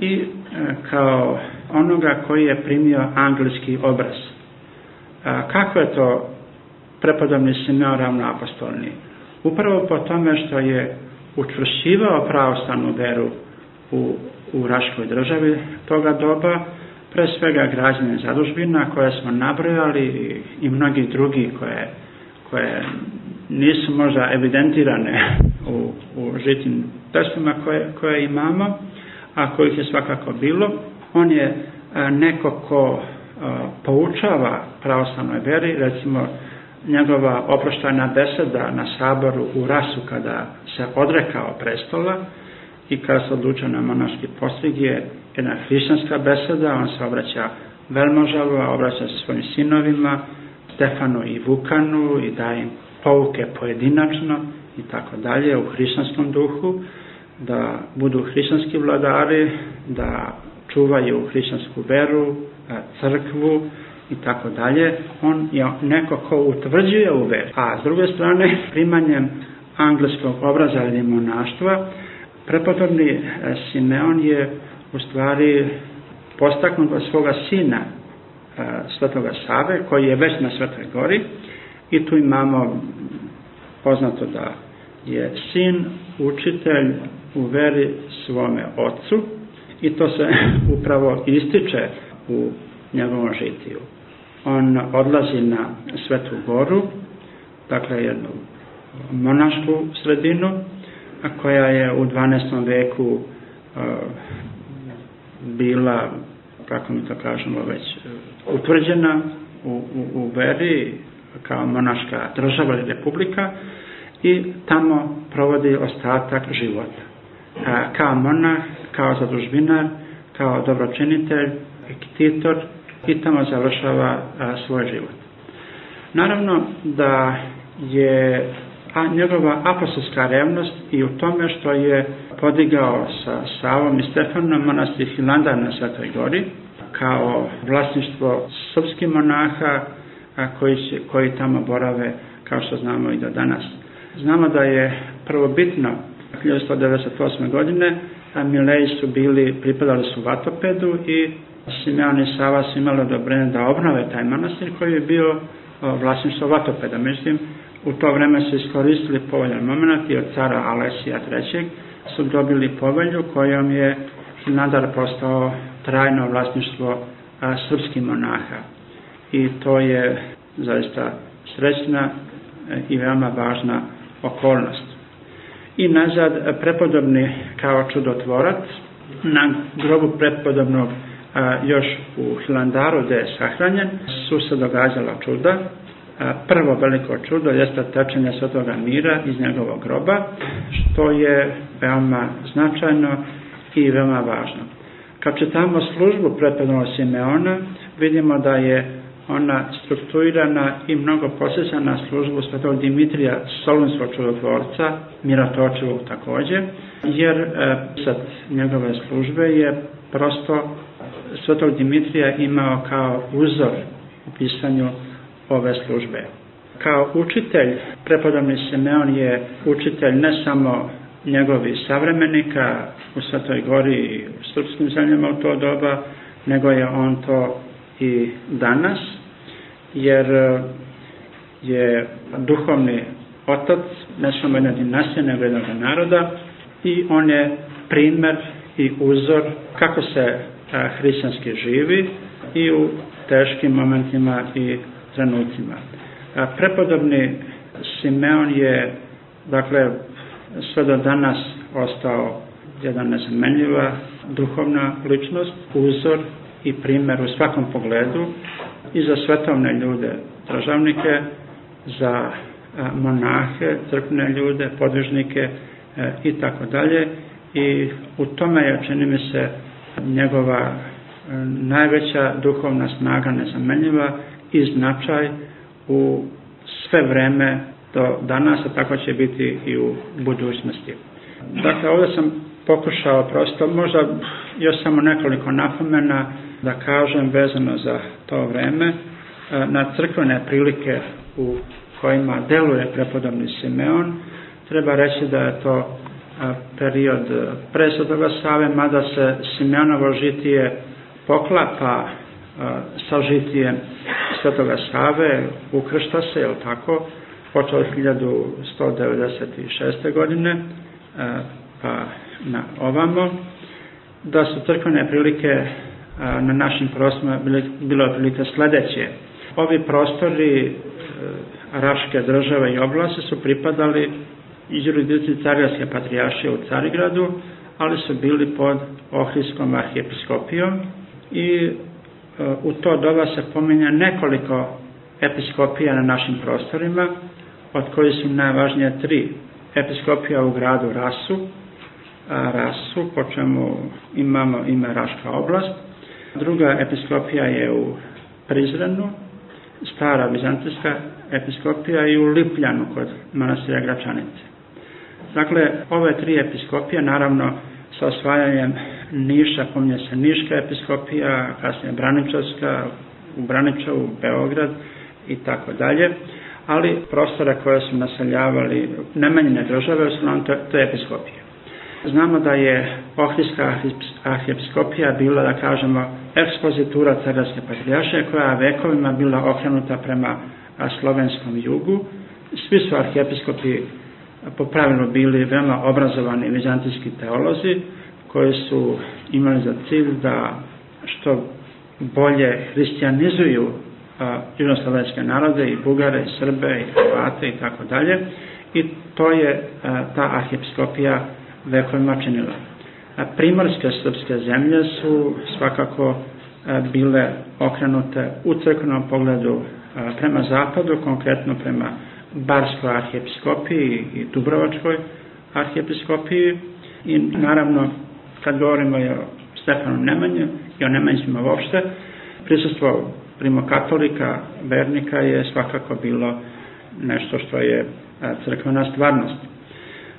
i e, kao onoga koji je primio anglijski obraz. Kako je to prepodobni Simeon ravno apostolni? Upravo po tome što je učvršćivao pravoslavnu veru u, u Raškoj državi toga doba, pre svega građane zadužbina koje smo nabrojali i mnogi drugi koje, koje nisu možda evidentirane u, u žitim testima koje, koje imamo, a kojih je svakako bilo. On je neko ko poučava pravoslavnoj veri, recimo njegova oproštajna beseda na saboru u Rasu kada se odrekao prestola i kada se odlučio na monaški postig je jedna hrišćanska beseda, on se obraća velmožalu, obraća se svojim sinovima, Stefanu i Vukanu i daje im pouke pojedinačno i tako dalje u hrišćanskom duhu, da budu hrišćanski vladari, da čuvaju hrišćansku veru, crkvu i tako dalje. On je neko ko utvrđuje u veri. A s druge strane, primanjem angleskog obraza ili monaštva, prepodobni e, Simeon je u stvari postaknut od svoga sina e, Svetoga Save, koji je već na Svetoj gori i tu imamo poznato da je sin učitelj u veri svome ocu i to se <laughs> upravo ističe u njegovom žitiju. On odlazi na Svetu goru, dakle jednu monašku sredinu, a koja je u 12. veku uh, bila, kako mi to kažemo već, uh, utvrđena u, u, u veri kao monaška država ili republika i tamo provodi ostatak života. A, kao monah, kao zadužbinar, kao dobročinitelj, ektitor i tamo završava a, svoj život. Naravno da je a njegova apostolska revnost i u tome što je podigao sa Savom i Stefanom manastir Hilandar na Svetoj gori kao vlasništvo srpskih monaha a, koji, se, koji tamo borave kao što znamo i do danas. Znamo da je prvobitno 1198. godine a Mileji su bili, pripadali su Vatopedu i Simeon i Sava su imali odobrenje da obnove taj manastir koji je bio vlasništvo Vatopeda. Međutim, u to vreme su iskoristili povoljan moment i od cara Alesija III. su dobili povelju kojom je Hilandar postao trajno vlasništvo srpskih monaha. I to je zaista srećna e, i veoma važna okolnost. I nazad, prepodobni kao čudotvorac, na grobu prepodobnog još u Hilandaru gde je sahranjen, su se događala čuda, prvo veliko čudo jeste tečenje svetoga mira iz njegovog groba, što je veoma značajno i veoma važno. Kad čitamo službu prepodnog Simeona, vidimo da je ona strukturirana i mnogo posjeća na službu svetog Dimitrija Solunskog čudotvorca, Miratočevog takođe, jer e, sad njegove službe je prosto svetog Dimitrija imao kao uzor u pisanju ove službe. Kao učitelj, prepodobni Simeon je učitelj ne samo njegovi savremenika u Svetoj Gori i u srpskim zemljama u to doba, nego je on to i danas, jer je duhovni otac ne samo jedne dinastije, nego jednog naroda i on je primer i uzor kako se hrišćanski živi i u teškim momentima i trenucima. Prepodobni Simeon je, dakle, sve do danas ostao jedna nezamenljiva duhovna ličnost, uzor i primer u svakom pogledu i za svetovne ljude, državnike, za monahe, crkvene ljude, podvižnike e, i tako dalje. I u tome je, čini mi se, njegova e, najveća duhovna snaga nezamenljiva i značaj u sve vreme do danas, a tako će biti i u budućnosti. Dakle, ovdje sam pokušao prosto, možda još samo nekoliko napomena da kažem vezano za to vreme, e, na crkvene prilike u kojima deluje prepodobni Simeon, treba reći da je to e, period pre Save, mada se Simeonovo žitije poklapa sa žitijem Svetoga Save, ukršta se, je tako, počeo od 1196. godine, pa na ovamo, da su crkvene prilike na našim prostorima bilo otprilike sledeće. Ovi prostori e, Raške države i oblasti su pripadali iz jurisdikcije Cargarske patrijašije u Carigradu, ali su bili pod Ohridskom arhijepiskopijom i u to doba se pominja nekoliko episkopija na našim prostorima, od koji su najvažnije tri episkopija u gradu Rasu, Rasu, po čemu imamo ime Raška oblast. Druga episkopija je u Prizrenu, stara vizantijska episkopija i u Lipljanu kod manastira Gračanice. Dakle, ove tri episkopije, naravno, sa osvajanjem Niša, pominje se Niška episkopija, kasnije Braničevska, u Braničevu, Beograd i tako dalje, ali prostore koje su naseljavali nemanjene države, osnovno to, to je episkopija. Znamo da je Ohridska arhijepiskopija bila, da kažemo, ekspozitura Cararske patrijaše, koja je vekovima bila okrenuta prema slovenskom jugu. Svi su arhijepiskopi po pravilu bili veoma obrazovani vizantijski teolozi, koji su imali za cilj da što bolje hristijanizuju južnoslovenske narode i Bugare i Srbe i Hrvate i tako dalje i to je a, ta arhiepskopija vekovima činila. A, primorske srpske zemlje su svakako a, bile okrenute u crkvenom pogledu prema zapadu, konkretno prema Barskoj arhijepiskopiji i Dubrovačkoj arhijepiskopiji i naravno kad govorimo o Stefanu Nemanju i o Nemanjima uopšte, prisustvo primokatolika, vernika je svakako bilo nešto što je crkvena stvarnost.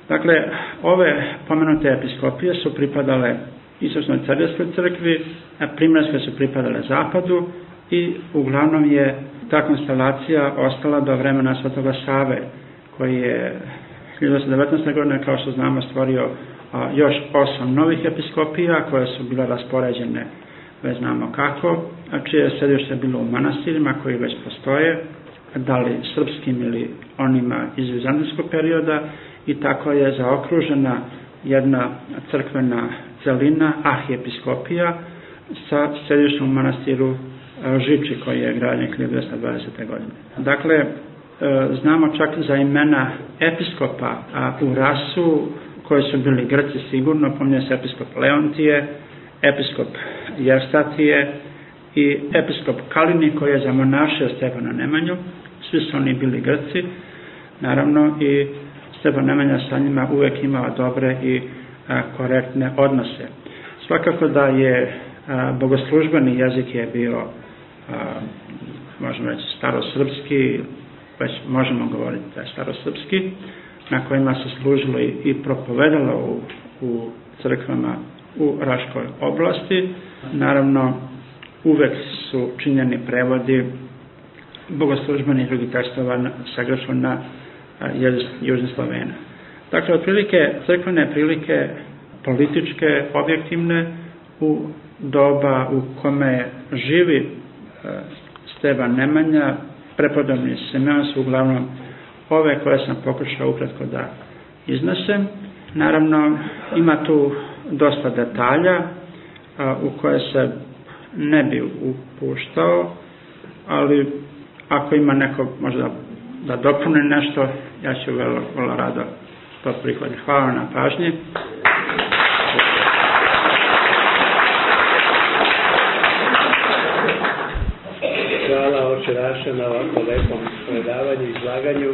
Dakle, ove pomenute episkopije su pripadale Isusnoj carjevskoj crkvi, a su pripadale zapadu i uglavnom je ta konstelacija ostala do vremena Svetoga Save, koji je 1919. godine, kao što znamo, stvorio a, još osam novih episkopija koje su bile raspoređene već znamo kako, a čije je središte bilo u manastirima koji već postoje, da li srpskim ili onima iz vizantijskog perioda i tako je zaokružena jedna crkvena celina, arhijepiskopija sa središtom manastiru Žiči koji je građen 1220. godine. Dakle, e, znamo čak za imena episkopa a u rasu koji su bili Grci sigurno, pominje se episkop Leontije, episkop Jerstatije i episkop Kalini koji je zamonašio Stefana Nemanju, svi su oni bili Grci, naravno i Stefan Nemanja sa njima uvek imao dobre i a, korektne odnose. Svakako da je a, bogoslužbeni jezik je bio a, možemo reći starosrpski, već možemo govoriti da je starosrpski, na kojima se služilo i propovedalo u, u crkvama u Raškoj oblasti. Naravno, uvek su činjeni prevodi bogoslužbenih drugih tekstova sagrašno na Južne Slovena. Dakle, otprilike crkvene prilike političke, objektivne u doba u kome živi Stevan Nemanja, prepodobni Simeon su uglavnom ove koje sam pokušao ukratko da iznesem. Naravno, ima tu dosta detalja a, u koje se ne bi upuštao, ali ako ima neko možda da dopune nešto, ja ću vrlo, vrlo rado to prihvatiti. Hvala na pažnji. Hvala oče Raša na ovako lepom predavanju, izlaganju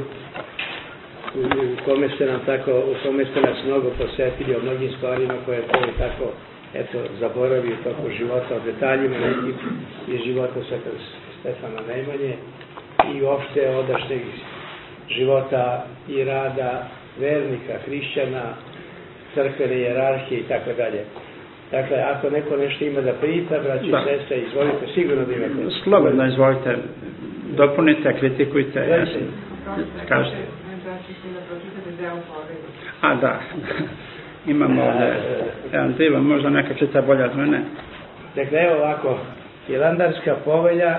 u kome ste nam tako, u kome ste nas mnogo posvetili o mnogim stvarima koje je to tako eto, zaboravio toko života, o detaljima nekim iz života Stefana Nemanje i uopšte odašnjeg života i rada vernika, hrišćana, crkvene jerarhije i tako dalje. Dakle, ako neko nešto ima da pita, braći da. sestre, izvolite, sigurno da imate. Slobodno, izvolite, dopunite, kritikujte, ja sam, kažete. A, da. <laughs> Imamo ovde jedan divan, možda neka čita bolje od mene. Dakle, evo ovako, Jelandarska povelja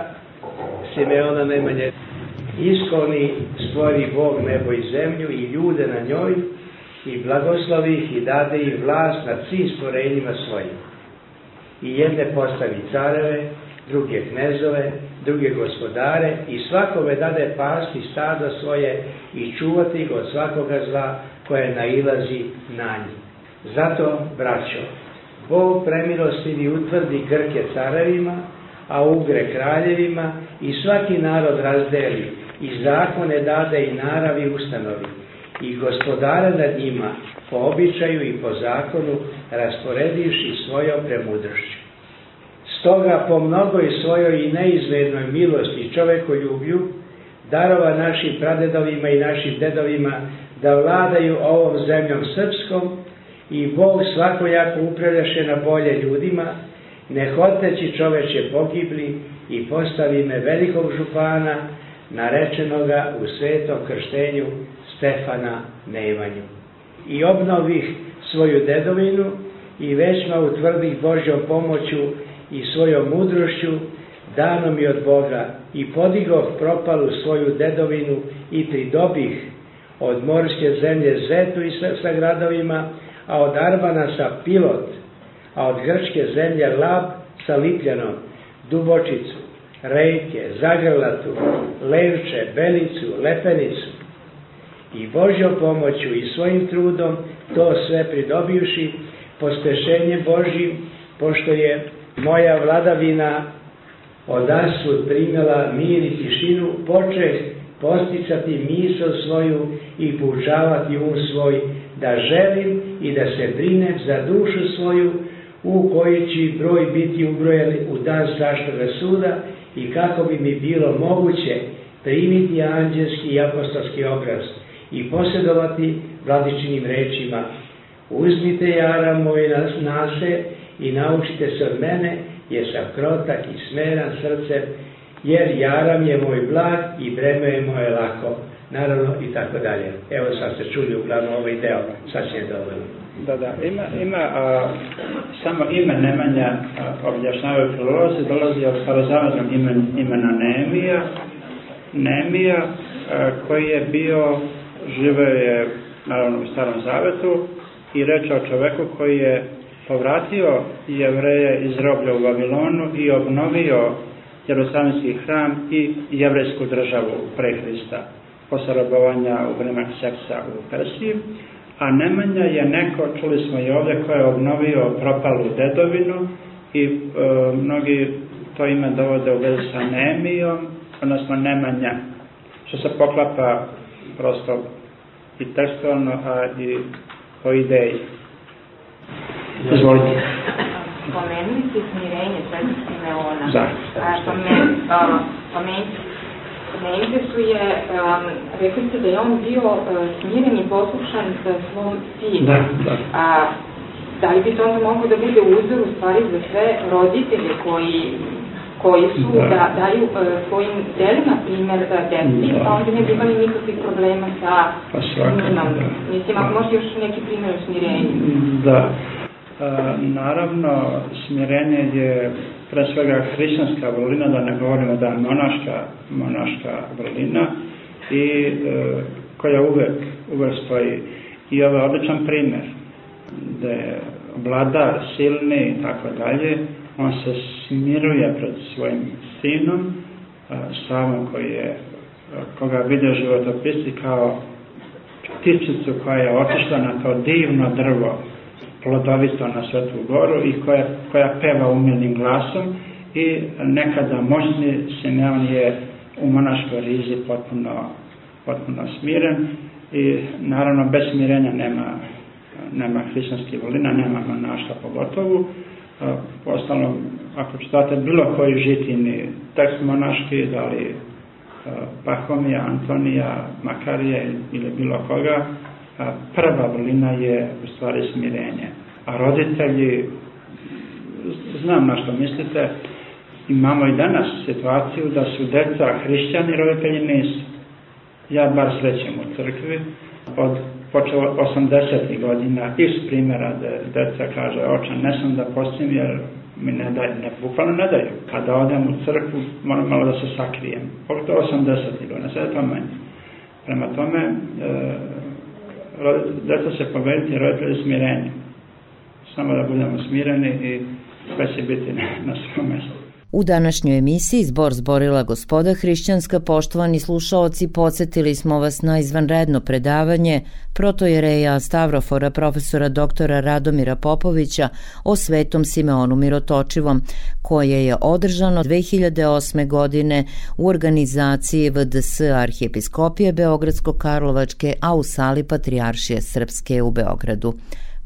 Simeona Nemanje. Iskoni stvori Bog nebo i zemlju i ljude na njoj i blagoslovi ih i dade im vlast nad svim stvorenjima svojim. I jedne postavi careve, druge knezove, druge gospodare i svakome dade pasti stada svoje i čuvati ga od svakoga zla koje nailazi na njih. Zato, braćo, Bog premilostivi utvrdi Grke carevima, a ugre kraljevima i svaki narod razdeli i zakone dade i naravi ustanovi i gospodare nad njima po običaju i po zakonu rasporedivši svojom premudrošću. Stoga po mnogoj svojoj i neizmernoj milosti čovekoljublju darova našim pradedovima i našim dedovima da vladaju ovom zemljom srpskom i Bog svakojako upravljaše na bolje ljudima, ne hoteći čoveče pogibli i postavi me velikog župana, narečenoga u svetom krštenju Stefana Nemanju. I obnovih svoju dedovinu i većma utvrdih Božjom pomoću i svojom mudrošću danom i od Boga i podigov propalu svoju dedovinu i pridobih od morske zemlje Zetu i sa, sa gradovima, a od Arbana sa Pilot, a od grčke zemlje Lab sa Lipljanom, Dubočicu, Rejke, Zagrlatu, Levče, Belicu, Lepenicu. I Božjom pomoću i svojim trudom to sve pridobivši pospešenje Božjim, pošto je moja vladavina odasud primela mir i tišinu, počeh posticati misl svoju i poučavati um svoj, da želim i da se brinem za dušu svoju, u koji će broj biti ubrojeni u dan strašnog suda i kako bi mi bilo moguće primiti anđelski i apostolski obraz i posjedovati vladičinim rečima. Uzmite jara moj nas nase i naučite se od mene, jer sam krotak i smeran srcem, jer jaram je moj blag i breme je moje lako. Naravno i tako dalje. Evo sad ste čuli uglavnom ovaj deo, sad će je dovoljno. Da, da, ima, ima a, samo ime Nemanja objašnjavaju filolozi, dolazi od starozavodnog imen, imena Nemija, Nemija a, koji je bio, živeo je naravno u starom zavetu i reč o čoveku koji je povratio jevreje iz roblja u Babilonu i obnovio Jerusalimski hram i jevrejsku državu pre Hrista posle robovanja u vreme seksa u Persiji, a Nemanja je neko, čuli smo i ovde, ko je obnovio propalu dedovinu i e, mnogi to ime dovode u vezi sa Nemijom, odnosno Nemanja, što se poklapa prosto i tekstualno, a i po ideji. Izvolite. Spomenuli ste smirenje Svetog Simeona. Da. Spomenuli negde su je, um, rekli ste da je on bio uh, smiren i poslušan sa svom sinu. Da, da. A, da li bi to onda moglo da bude uzor u stvari za sve roditelje koji koji su da, da daju uh, svojim delima primer uh, deci, da. pa onda ne bi imali nikakvih problema sa pa njima. Da. Mislim, ako može još neki primer o smirenju. Da. A, naravno, smirenje je pre svega hrišćanska vrlina, da ne govorimo da je monaška, monaška vrlina i e, koja uvek, uvek stoji. I ovo je odličan primer da je vladar silni i tako dalje, on se smiruje pred svojim sinom, Savom koji je, koga vidio životopisi kao ptičicu koja je otišla na to divno drvo plodovito na Svetu goru i koja, koja peva umilnim glasom i nekada moćni Simeon je u monaškoj rizi potpuno, potpuno smiren i naravno bez smirenja nema, nema hrišćanskih volina, nema monašta pogotovo. Ostalom, ako čitate bilo koji žitini tekst monaški, da li Pahomija, Antonija, Makarija ili bilo koga, prva vrlina je u stvari smirenje. A roditelji, znam na što mislite, imamo i danas situaciju da su deca hrišćani, roditelji nisu. Ja bar srećem u crkvi, od počeo 80. godina iz primjera da deca kaže, oče, ne sam da postim jer mi ne daju, ne, bukvalno ne daju. Kada odem u crkvu, moram malo da se sakrijem. Ovo to 80. godina, sve to manje. Prema tome, e, deca se povediti roditelji smirenje. Samo da budemo smireni i sve će biti na, na svom mjestu. U današnjoj emisiji Zbor zborila gospoda hrišćanska, poštovani slušaoci, podsjetili smo vas na izvanredno predavanje protojereja Stavrofora profesora doktora Radomira Popovića o svetom Simeonu Mirotočivom, koje je održano 2008. godine u organizaciji VDS Arhijepiskopije Beogradsko-Karlovačke, a u sali Patrijaršije Srpske u Beogradu.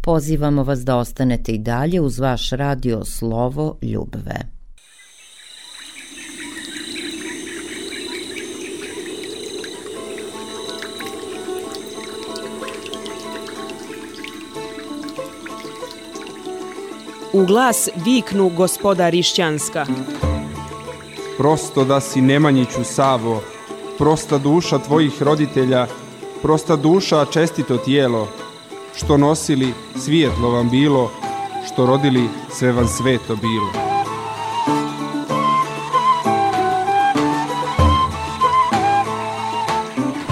Pozivamo vas da ostanete i dalje uz vaš radio Slovo Ljubve. U glas viknu gospoda Rišćanska. Prosto da si Nemanjiću Savo, prosta duša tvojih roditelja, prosta duša čestito tijelo, što nosili svijetlo vam bilo, što rodili sve vam sveto bilo.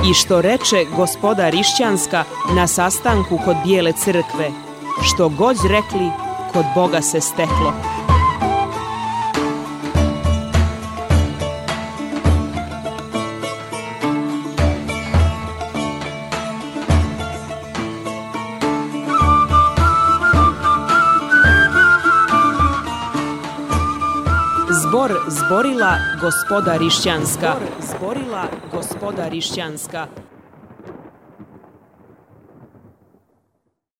I što reče gospoda Rišćanska na sastanku kod Bijele crkve, što god rekli, kod Boga se steklo. Zbor zborila gospoda Rišćanska. Zbor zborila gospoda Rišćanska.